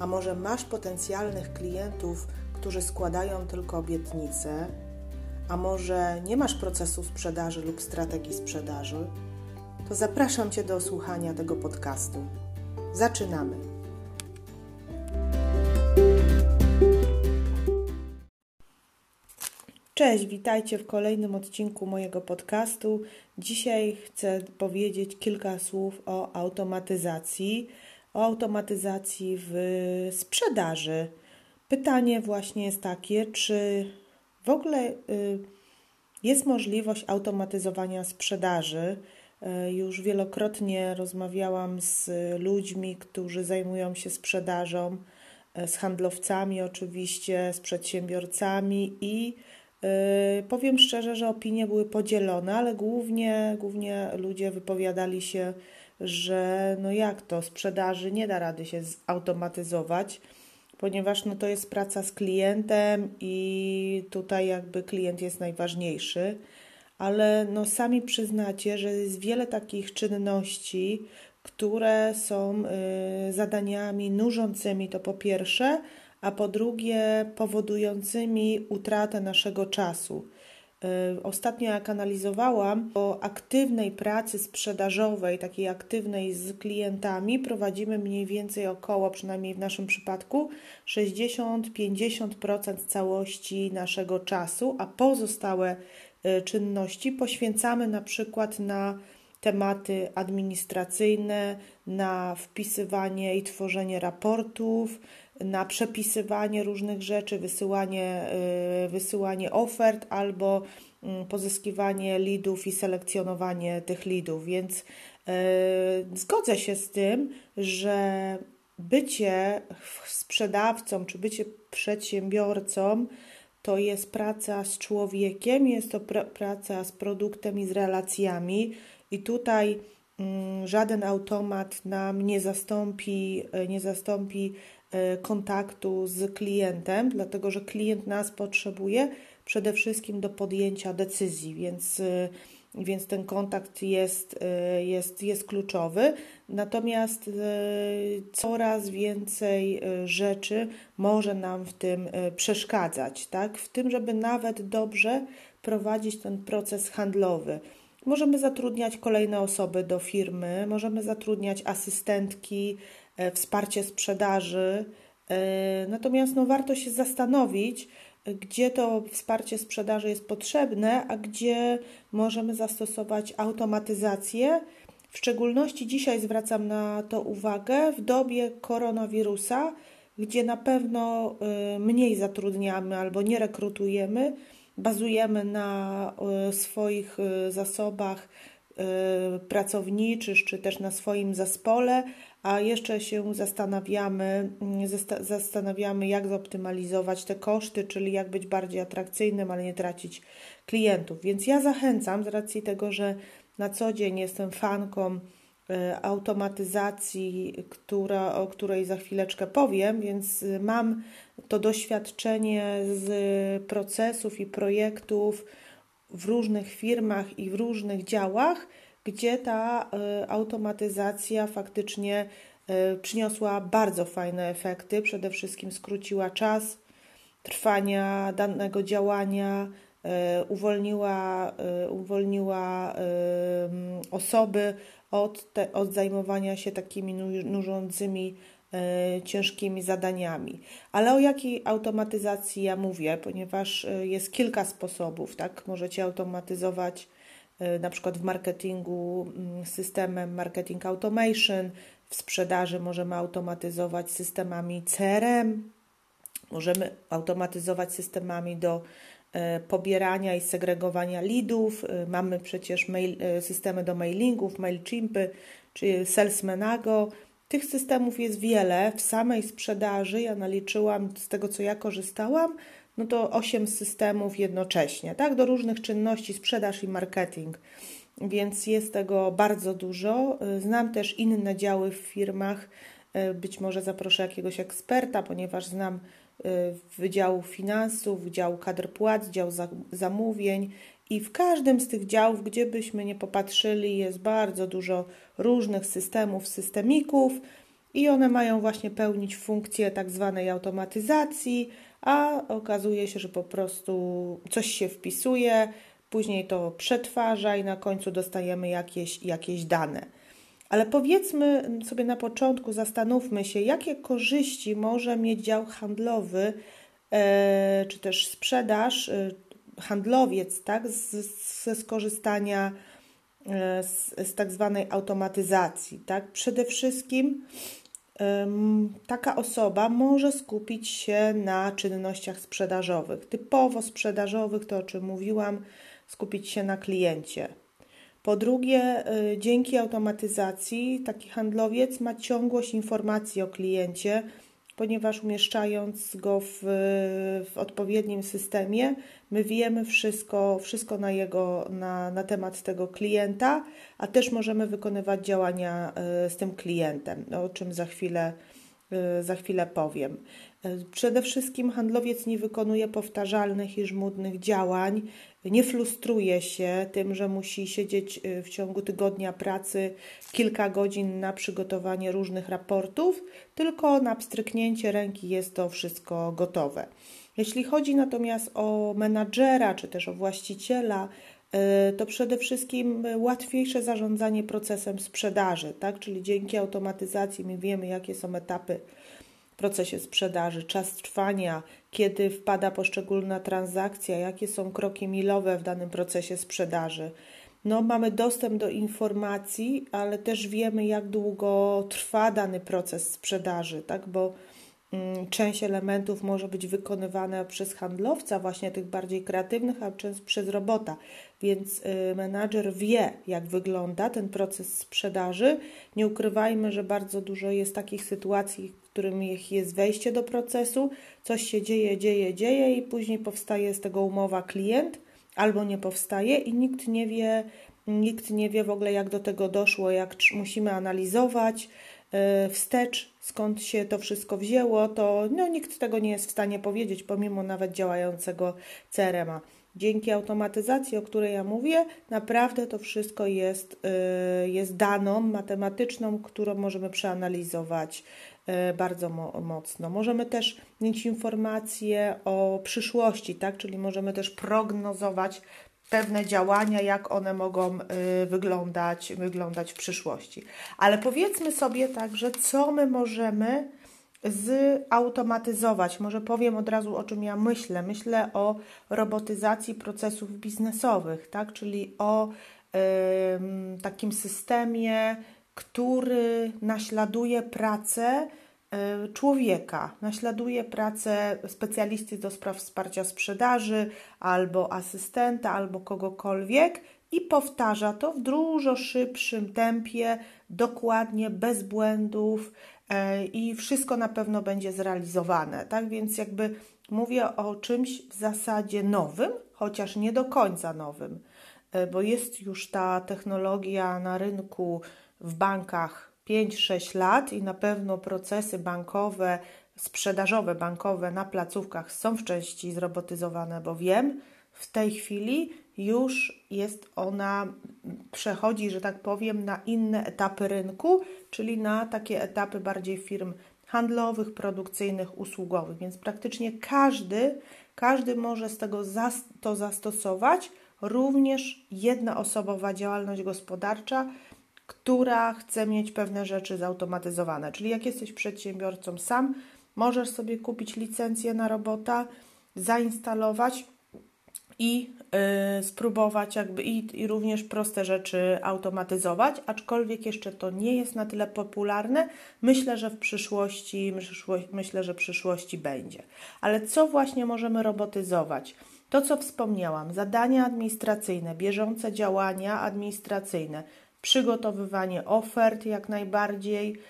a może masz potencjalnych klientów, którzy składają tylko obietnice, a może nie masz procesu sprzedaży lub strategii sprzedaży, to zapraszam Cię do słuchania tego podcastu. Zaczynamy! Cześć, witajcie w kolejnym odcinku mojego podcastu. Dzisiaj chcę powiedzieć kilka słów o automatyzacji, o automatyzacji w sprzedaży. Pytanie właśnie jest takie, czy w ogóle y, jest możliwość automatyzowania sprzedaży? Y, już wielokrotnie rozmawiałam z ludźmi, którzy zajmują się sprzedażą, y, z handlowcami, oczywiście, z przedsiębiorcami i powiem szczerze, że opinie były podzielone, ale głównie, głównie ludzie wypowiadali się że no jak to, sprzedaży nie da rady się zautomatyzować, ponieważ no to jest praca z klientem i tutaj jakby klient jest najważniejszy, ale no sami przyznacie, że jest wiele takich czynności, które są y, zadaniami nużącymi to po pierwsze, a po drugie powodującymi utratę naszego czasu. Y, ostatnio jak analizowałam, o aktywnej pracy sprzedażowej, takiej aktywnej z klientami, prowadzimy mniej więcej około, przynajmniej w naszym przypadku, 60-50% całości naszego czasu, a pozostałe y, czynności poświęcamy na przykład na tematy administracyjne, na wpisywanie i tworzenie raportów, na przepisywanie różnych rzeczy, wysyłanie, y, wysyłanie ofert albo mm, pozyskiwanie lidów i selekcjonowanie tych lidów. Więc y, zgodzę się z tym, że bycie sprzedawcą czy bycie przedsiębiorcą to jest praca z człowiekiem, jest to pr praca z produktem i z relacjami, i tutaj mm, żaden automat nam nie zastąpi, nie zastąpi kontaktu z klientem, dlatego że klient nas potrzebuje przede wszystkim do podjęcia decyzji, więc, e, więc ten kontakt jest, e, jest, jest kluczowy. Natomiast coraz więcej rzeczy może nam w tym przeszkadzać, tak? w tym, żeby nawet dobrze prowadzić ten proces handlowy. Możemy zatrudniać kolejne osoby do firmy, możemy zatrudniać asystentki, E, wsparcie sprzedaży. E, natomiast no, warto się zastanowić, gdzie to wsparcie sprzedaży jest potrzebne, a gdzie możemy zastosować automatyzację. W szczególności dzisiaj zwracam na to uwagę w dobie koronawirusa, gdzie na pewno e, mniej zatrudniamy albo nie rekrutujemy, bazujemy na swoich zasobach pracowniczych czy też na swoim zespole, a jeszcze się zastanawiamy, mm, zastanawiamy, jak zoptymalizować te koszty, czyli jak być bardziej atrakcyjnym, ale nie tracić klientów. Więc ja zachęcam z racji tego, że na co dzień jestem fanką e, automatyzacji, która, o której za chwileczkę powiem, więc mam to doświadczenie z procesów i projektów w różnych firmach i w różnych działach gdzie ta e, automatyzacja faktycznie e, przyniosła bardzo fajne efekty. Przede wszystkim skróciła czas trwania danego działania, e, uwolniła, uwolniła osoby od, te, od zajmowania się takimi nużącymi, ciężkimi zadaniami. Ale o jakiej automatyzacji ja mówię, ponieważ jest kilka sposobów, tak? Możecie automatyzować na przykład w marketingu mm, systemem marketing automation, w sprzedaży możemy automatyzować systemami CRM, możemy automatyzować systemami do e, pobierania i segregowania leadów. E, mamy przecież mail, systemy do mailingów, MailChimpy czy Salesmanago. Tych systemów jest wiele. W samej sprzedaży ja naliczyłam z tego, co ja korzystałam, no to 8 systemów jednocześnie, tak? Do różnych czynności, sprzedaż i marketing. Więc jest tego bardzo dużo. Znam też inne działy w firmach. Być może zaproszę jakiegoś eksperta, ponieważ znam Wydziału Finansów, Wydziału Kadr Płac, Dział Zamówień i w każdym z tych działów, gdzie byśmy nie popatrzyli, jest bardzo dużo różnych systemów, systemików i one mają właśnie pełnić funkcję tak zwanej automatyzacji, a okazuje się, że po prostu coś się wpisuje, później to przetwarza i na końcu dostajemy jakieś, jakieś dane. Ale powiedzmy sobie na początku, zastanówmy się, jakie korzyści może mieć dział handlowy, e, czy też sprzedaż, e, handlowiec, tak, ze skorzystania e, z, z tak zwanej automatyzacji. Tak? Przede wszystkim taka osoba może skupić się na czynnościach sprzedażowych. Typowo sprzedażowych, to o czym mówiłam, skupić się na kliencie. Po drugie, y, dzięki automatyzacji taki handlowiec ma ciągłość informacji o kliencie, ponieważ umieszczając go w, w odpowiednim systemie, my wiemy wszystko, wszystko na, jego, na, na temat tego klienta, a też możemy wykonywać działania y, z tym klientem, o czym za chwilę, y, za chwilę powiem. Przede wszystkim handlowiec nie wykonuje powtarzalnych i żmudnych działań, nie frustruje się tym, że musi siedzieć y, w ciągu tygodnia pracy kilka godzin na przygotowanie różnych raportów, tylko na pstryknięcie ręki jest to wszystko gotowe. Jeśli chodzi natomiast o menadżera czy też o właściciela, y, to przede wszystkim łatwiejsze zarządzanie procesem sprzedaży, tak? czyli dzięki automatyzacji my wiemy, jakie są etapy procesie sprzedaży, czas trwania, kiedy wpada poszczególna transakcja, jakie są kroki milowe w danym procesie sprzedaży. No, mamy dostęp do informacji, ale też wiemy, jak długo trwa dany proces sprzedaży, tak? bo mm, część elementów może być wykonywana przez handlowca, właśnie tych bardziej kreatywnych, a część przez robota. Więc y, menadżer wie, jak wygląda ten proces sprzedaży. Nie ukrywajmy, że bardzo dużo jest takich sytuacji, którym jest wejście do procesu, coś się dzieje, dzieje, dzieje i później powstaje z tego umowa klient albo nie powstaje i nikt nie wie, nikt nie wie w ogóle jak do tego doszło, jak musimy analizować e, wstecz, skąd się to wszystko wzięło, to no, nikt tego nie jest w stanie powiedzieć, pomimo nawet działającego CRM-a. Dzięki automatyzacji, o której ja mówię, naprawdę to wszystko jest, e, jest daną matematyczną, którą możemy przeanalizować bardzo mo mocno. Możemy też mieć informacje o przyszłości, tak? czyli możemy też prognozować pewne działania, jak one mogą y, wyglądać, wyglądać w przyszłości. Ale powiedzmy sobie także, co my możemy zautomatyzować. Może powiem od razu, o czym ja myślę. Myślę o robotyzacji procesów biznesowych, tak? czyli o takim systemie który naśladuje pracę e, człowieka, naśladuje pracę specjalisty do spraw wsparcia sprzedaży, albo asystenta, albo kogokolwiek i powtarza to w dużo szybszym tempie, dokładnie, bez błędów e, i wszystko na pewno będzie zrealizowane. Tak więc, jakby mówię o czymś w zasadzie nowym, chociaż nie do końca nowym, e, bo jest już ta technologia na rynku w bankach 5-6 lat i na pewno procesy bankowe, sprzedażowe bankowe na placówkach są w części zrobotyzowane, bo wiem, w tej chwili już jest ona, przechodzi, że tak powiem, na inne etapy rynku, czyli na takie etapy bardziej firm handlowych, produkcyjnych, usługowych. Więc praktycznie każdy, każdy może z tego to zastosować, również jednoosobowa działalność gospodarcza która chce mieć pewne rzeczy zautomatyzowane. Czyli jak jesteś przedsiębiorcą sam, możesz sobie kupić licencję na robota, zainstalować i yy, spróbować jakby i, i również proste rzeczy automatyzować, aczkolwiek jeszcze to nie jest na tyle popularne. Myślę, że w przyszłości, myślę, że w przyszłości będzie. Ale co właśnie możemy robotyzować? To, co wspomniałam, zadania administracyjne, bieżące działania administracyjne, przygotowywanie ofert jak najbardziej,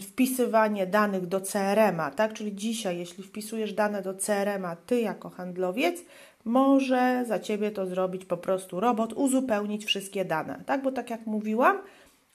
wpisywanie danych do CRM-a, tak? Czyli dzisiaj, jeśli wpisujesz dane do CRM-a, ty jako handlowiec, może za ciebie to zrobić po prostu robot, uzupełnić wszystkie dane, tak? Bo tak jak mówiłam,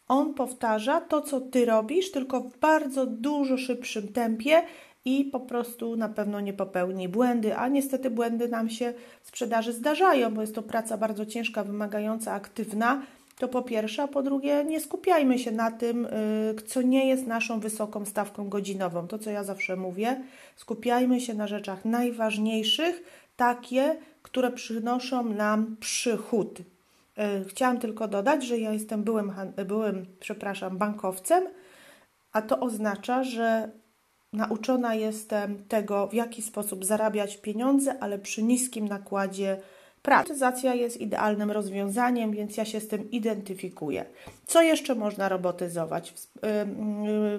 on powtarza to, co ty robisz, tylko w bardzo dużo szybszym tempie i po prostu na pewno nie popełni błędy, a niestety błędy nam się w sprzedaży zdarzają, bo jest to praca bardzo ciężka, wymagająca, aktywna. To po pierwsze, a po drugie, nie skupiajmy się na tym, y, co nie jest naszą wysoką stawką godzinową. To, co ja zawsze mówię, skupiajmy się na rzeczach najważniejszych, takie, które przynoszą nam przychód. Y, chciałam tylko dodać, że ja jestem byłym, byłym przepraszam, bankowcem, a to oznacza, że Nauczona jestem tego, w jaki sposób zarabiać pieniądze, ale przy niskim nakładzie pracy. Robotyzacja jest idealnym rozwiązaniem, więc ja się z tym identyfikuję. Co jeszcze można robotyzować?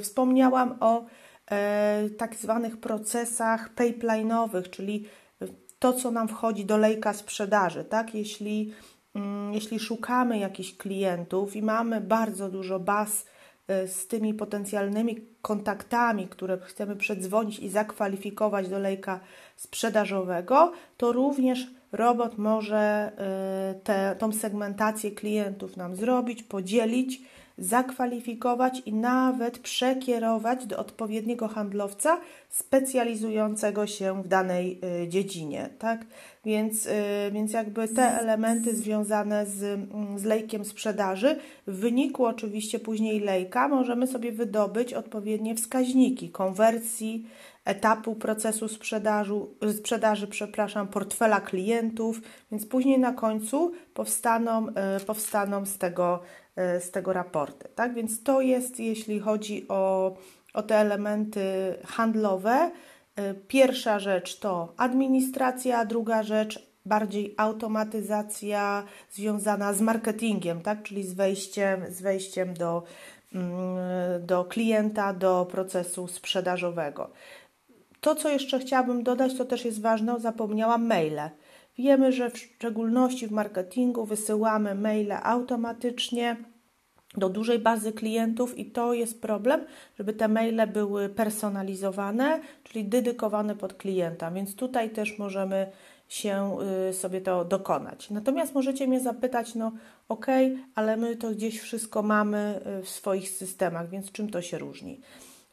Wspomniałam o e, tak zwanych procesach pipeline'owych, czyli to, co nam wchodzi do lejka sprzedaży. Tak? Jeśli, jeśli szukamy jakichś klientów i mamy bardzo dużo baz E, z tymi potencjalnymi kontaktami, które chcemy przedzwonić i zakwalifikować do lejka sprzedażowego, to również robot może e, te, tą segmentację klientów nam zrobić, podzielić zakwalifikować i nawet przekierować do odpowiedniego handlowca specjalizującego się w danej y, dziedzinie, tak? Więc, y, więc jakby te elementy związane z, mm, z lejkiem sprzedaży, w wyniku oczywiście później lejka możemy sobie wydobyć odpowiednie wskaźniki konwersji, etapu procesu sprzedaży, sprzedaży przepraszam, portfela klientów, więc później na końcu powstaną, y, powstaną z tego E, z tego raporty. Tak? Więc to jest, jeśli chodzi o, o te elementy handlowe. E, pierwsza rzecz to administracja, druga rzecz bardziej automatyzacja związana z marketingiem, tak? czyli z wejściem, z wejściem do, mm, do klienta, do procesu sprzedażowego. To, co jeszcze chciałabym dodać, to też jest ważne, zapomniałam maile. Wiemy, że w szczególności w marketingu wysyłamy maile automatycznie do dużej bazy klientów i to jest problem, żeby te maile były personalizowane, czyli dedykowane pod klienta, więc tutaj też możemy się y, sobie to dokonać. Natomiast możecie mnie zapytać, no ok, ale my to gdzieś wszystko mamy y, w swoich systemach, więc czym to się różni?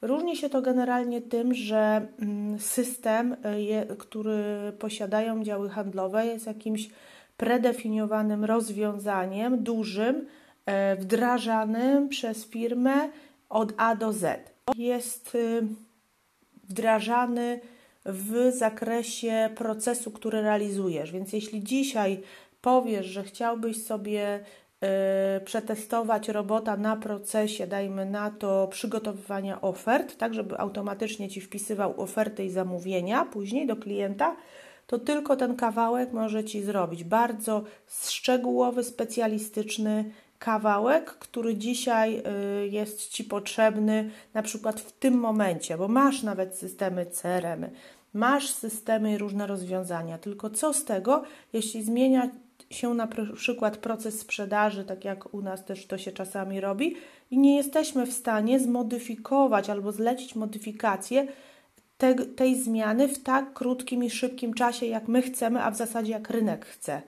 Różni się to generalnie tym, że mm, system, y, który posiadają działy handlowe, jest jakimś predefiniowanym rozwiązaniem dużym, E, wdrażanym przez firmę od A do Z. Jest y, wdrażany w zakresie procesu, który realizujesz. Więc jeśli dzisiaj powiesz, że chciałbyś sobie przetestować robota na procesie, dajmy na to przygotowywania ofert, tak żeby automatycznie ci wpisywał oferty i zamówienia później do klienta, to tylko ten kawałek może ci zrobić. Bardzo szczegółowy, specjalistyczny kawałek, który dzisiaj y, jest Ci potrzebny na przykład w tym momencie, bo masz nawet systemy CRM, masz systemy i różne rozwiązania, tylko co z tego, jeśli zmienia się na przykład proces sprzedaży, tak jak u nas też to się czasami robi, i nie jesteśmy w stanie zmodyfikować albo zlecić modyfikację te, tej zmiany w tak krótkim i szybkim czasie, jak my chcemy, a w zasadzie jak rynek chce.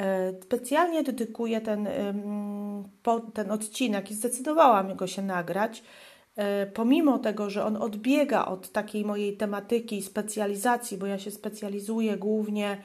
E, specjalnie dedykuję ten, ten odcinek i zdecydowałam go się nagrać, e, pomimo tego, że on odbiega od takiej mojej tematyki specjalizacji, bo ja się specjalizuję głównie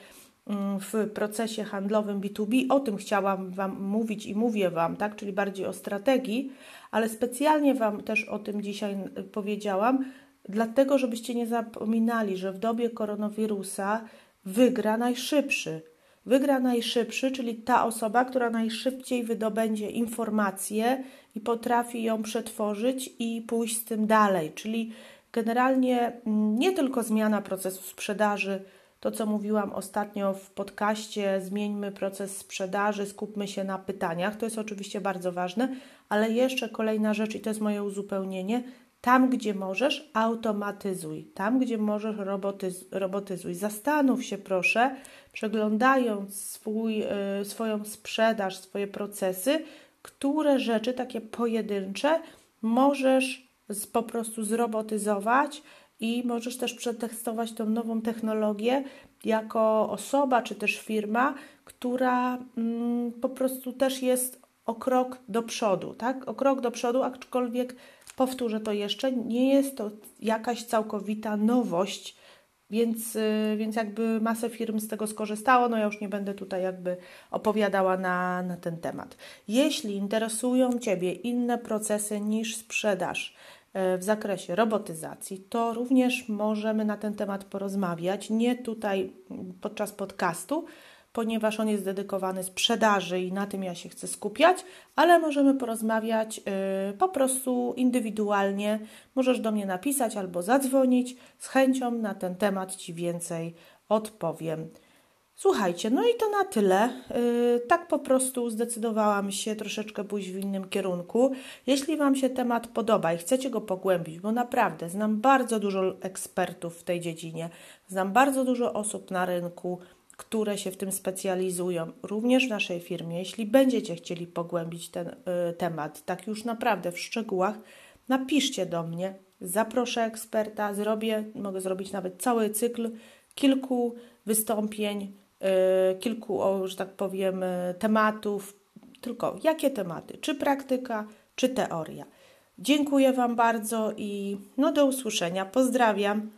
w procesie handlowym B2B, o tym chciałam Wam mówić i mówię Wam, tak, czyli bardziej o strategii, ale specjalnie Wam też o tym dzisiaj powiedziałam, dlatego żebyście nie zapominali, że w dobie koronawirusa wygra najszybszy. Wygra najszybszy, czyli ta osoba, która najszybciej wydobędzie informację i potrafi ją przetworzyć i pójść z tym dalej. Czyli generalnie mm, nie tylko zmiana procesu sprzedaży, to co mówiłam ostatnio w podcaście, zmieńmy proces sprzedaży, skupmy się na pytaniach, to jest oczywiście bardzo ważne, ale jeszcze kolejna rzecz i to jest moje uzupełnienie, tam, gdzie możesz, automatyzuj. Tam, gdzie możesz, robotyz robotyzuj. Zastanów się, proszę, przeglądając swój, y, swoją sprzedaż, swoje procesy, które rzeczy takie pojedyncze możesz po prostu zrobotyzować i możesz też przetestować tą nową technologię jako osoba czy też firma, która mm, po prostu też jest o krok do przodu, tak? O krok do przodu, aczkolwiek powtórzę to jeszcze, nie jest to jakaś całkowita nowość, więc, y, więc jakby masę firm z tego skorzystało, no ja już nie będę tutaj jakby opowiadała na, na ten temat. Jeśli interesują Ciebie inne procesy niż sprzedaż, w zakresie robotyzacji, to również możemy na ten temat porozmawiać. Nie tutaj podczas podcastu, ponieważ on jest dedykowany sprzedaży i na tym ja się chcę skupiać, ale możemy porozmawiać yy, po prostu indywidualnie. Możesz do mnie napisać albo zadzwonić. Z chęcią na ten temat Ci więcej odpowiem. Słuchajcie, no i to na tyle. Yy, tak po prostu zdecydowałam się troszeczkę pójść w innym kierunku. Jeśli Wam się temat podoba i chcecie go pogłębić, bo naprawdę znam bardzo dużo ekspertów w tej dziedzinie, znam bardzo dużo osób na rynku, które się w tym specjalizują, również w naszej firmie. Jeśli będziecie chcieli pogłębić ten y, temat, tak już naprawdę w szczegółach, napiszcie do mnie, zaproszę eksperta, zrobię, mogę zrobić nawet cały cykl kilku wystąpień, y, kilku, o, że tak powiem, y, tematów. Tylko jakie tematy? Czy praktyka, czy teoria? Dziękuję Wam bardzo i no do usłyszenia. Pozdrawiam.